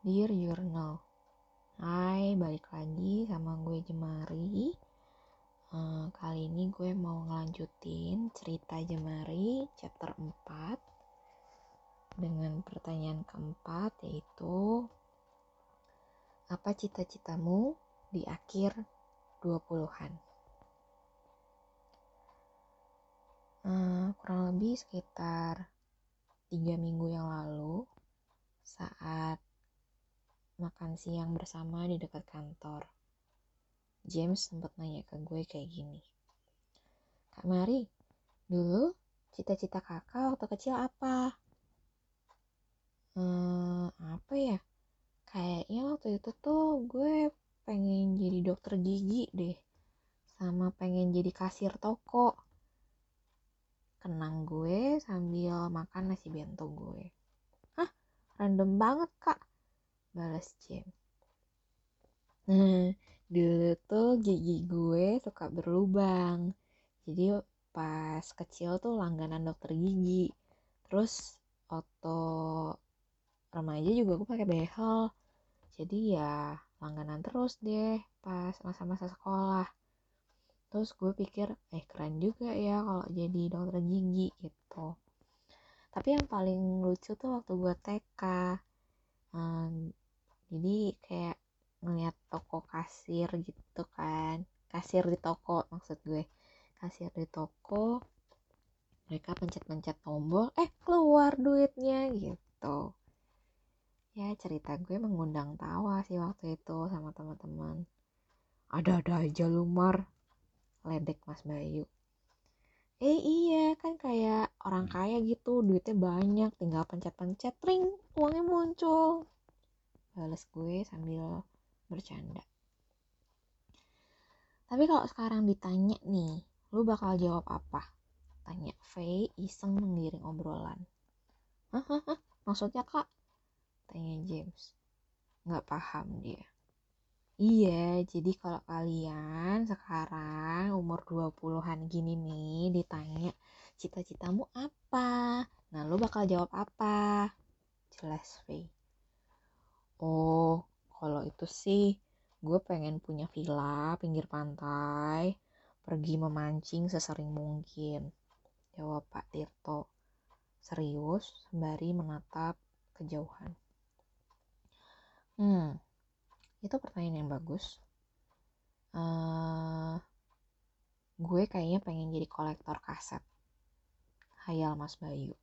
Dear Journal Hai, balik lagi sama gue Jemari uh, Kali ini gue mau ngelanjutin cerita Jemari chapter 4 Dengan pertanyaan keempat yaitu Apa cita-citamu di akhir 20-an? Uh, kurang lebih sekitar tiga minggu yang lalu saat makan siang bersama di dekat kantor. James sempat nanya ke gue kayak gini. Kak Mari, dulu cita-cita kakak waktu kecil apa? Hmm, apa ya? Kayaknya waktu itu tuh gue pengen jadi dokter gigi deh. Sama pengen jadi kasir toko. Kenang gue sambil makan nasi bento gue. Hah, random banget kak balas James nah dulu tuh gigi gue suka berlubang. Jadi pas kecil tuh langganan dokter gigi. Terus waktu remaja juga gue pakai behel. Jadi ya langganan terus deh pas masa-masa sekolah. Terus gue pikir eh keren juga ya kalau jadi dokter gigi gitu. Tapi yang paling lucu tuh waktu gue TK jadi kayak ngeliat toko kasir gitu kan. Kasir di toko maksud gue. Kasir di toko mereka pencet-pencet tombol eh keluar duitnya gitu. Ya cerita gue mengundang tawa sih waktu itu sama teman-teman. Ada-ada aja lumar ledek mas Bayu. Eh iya kan kayak orang kaya gitu duitnya banyak tinggal pencet-pencet ring uangnya muncul balas gue sambil bercanda. Tapi kalau sekarang ditanya nih lu bakal jawab apa? Tanya Faye iseng menggiring obrolan. Hah, maksudnya kak? Tanya James. Nggak paham dia. Iya, jadi kalau kalian sekarang umur 20-an gini nih ditanya cita-citamu apa? Nah, lu bakal jawab apa? Jelas, Faye oh kalau itu sih gue pengen punya villa pinggir pantai pergi memancing sesering mungkin. Jawab Pak Tirto. Serius sembari menatap kejauhan. Hmm itu pertanyaan yang bagus. Uh, gue kayaknya pengen jadi kolektor kaset. Hayal Mas Bayu.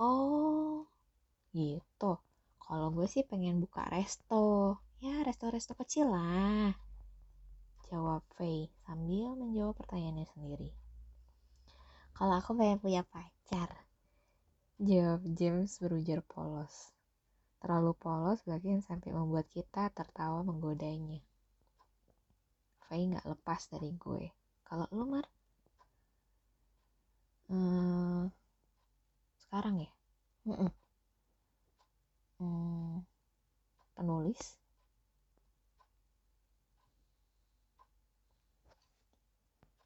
Oh gitu kalau gue sih pengen buka resto. Ya, resto-resto kecil lah. Jawab Faye sambil menjawab pertanyaannya sendiri. Kalau aku pengen punya pacar. Jawab James berujar polos. Terlalu polos bahkan sampai membuat kita tertawa menggodanya. Faye gak lepas dari gue. Kalau lu, Mar? Hmm, sekarang ya? Mm -mm hmm, penulis.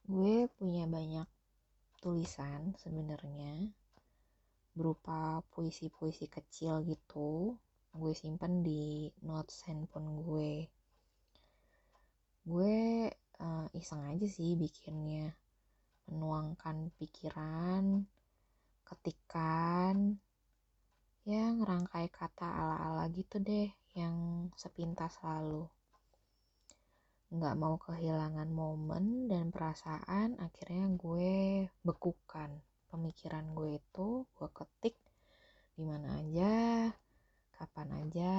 Gue punya banyak tulisan sebenarnya berupa puisi-puisi kecil gitu gue simpen di notes handphone gue. Gue uh, iseng aja sih bikinnya. Menuangkan pikiran ketikan ya ngerangkai kata ala-ala gitu deh yang sepintas lalu. Nggak mau kehilangan momen dan perasaan akhirnya gue bekukan. Pemikiran gue itu gue ketik di mana aja kapan aja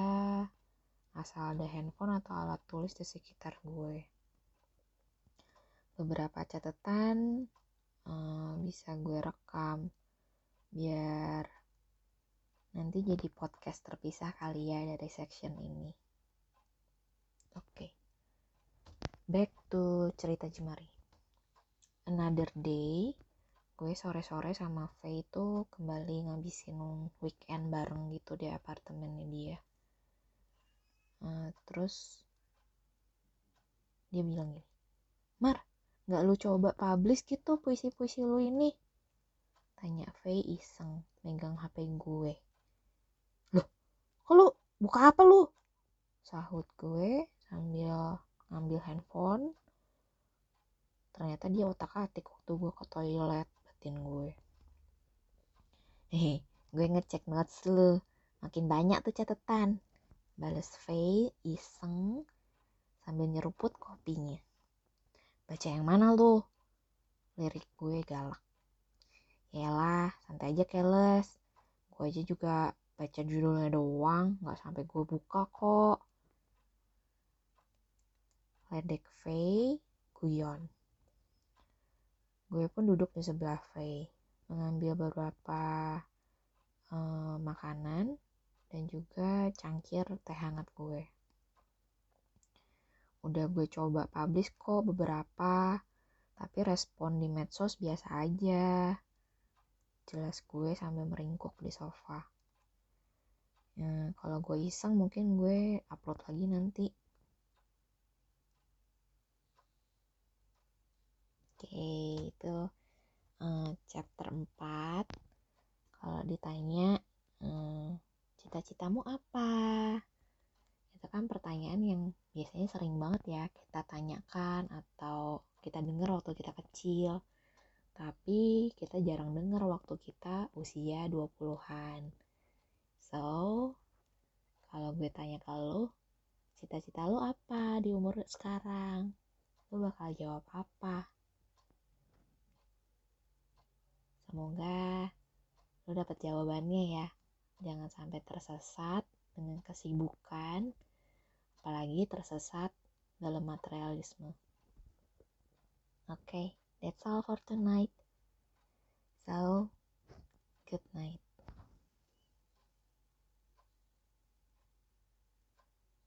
asal ada handphone atau alat tulis di sekitar gue. Beberapa catatan uh, bisa gue rekam biar Nanti jadi podcast terpisah kali ya dari section ini. Oke. Okay. Back to cerita Jemari. Another day, gue sore-sore sama Faye itu kembali ngabisin weekend bareng gitu di apartemennya dia. Uh, terus dia bilang gini, Mar, gak lu coba publish gitu puisi-puisi lu ini? Tanya Faye iseng megang HP gue buka apa lu? Sahut gue sambil ngambil handphone. Ternyata dia otak atik waktu gue ke toilet batin gue. Hehe gue ngecek notes lu. Makin banyak tuh catatan. Balas Faye iseng sambil nyeruput kopinya. Baca yang mana lu? Lirik gue galak. Yalah, santai aja keles. Gue aja juga baca judulnya doang, gak sampai gue buka kok. Ledek Faye, guyon. Gue pun duduk di sebelah Faye, mengambil beberapa uh, makanan dan juga cangkir teh hangat gue. Udah gue coba publish kok beberapa, tapi respon di medsos biasa aja jelas gue sambil meringkuk di sofa ya, kalau gue iseng mungkin gue upload lagi nanti. Oke itu uh, chapter 4 kalau ditanya uh, cita-citamu apa? Itu kan pertanyaan yang biasanya sering banget ya kita tanyakan atau kita dengar waktu kita kecil. Tapi kita jarang dengar waktu kita usia 20-an. So, kalau gue tanya ke lo, cita-cita lo apa di umur sekarang? Lo bakal jawab apa? Semoga lo dapat jawabannya ya. Jangan sampai tersesat dengan kesibukan, apalagi tersesat dalam materialisme. Oke. Okay. That's all for tonight. So, good night.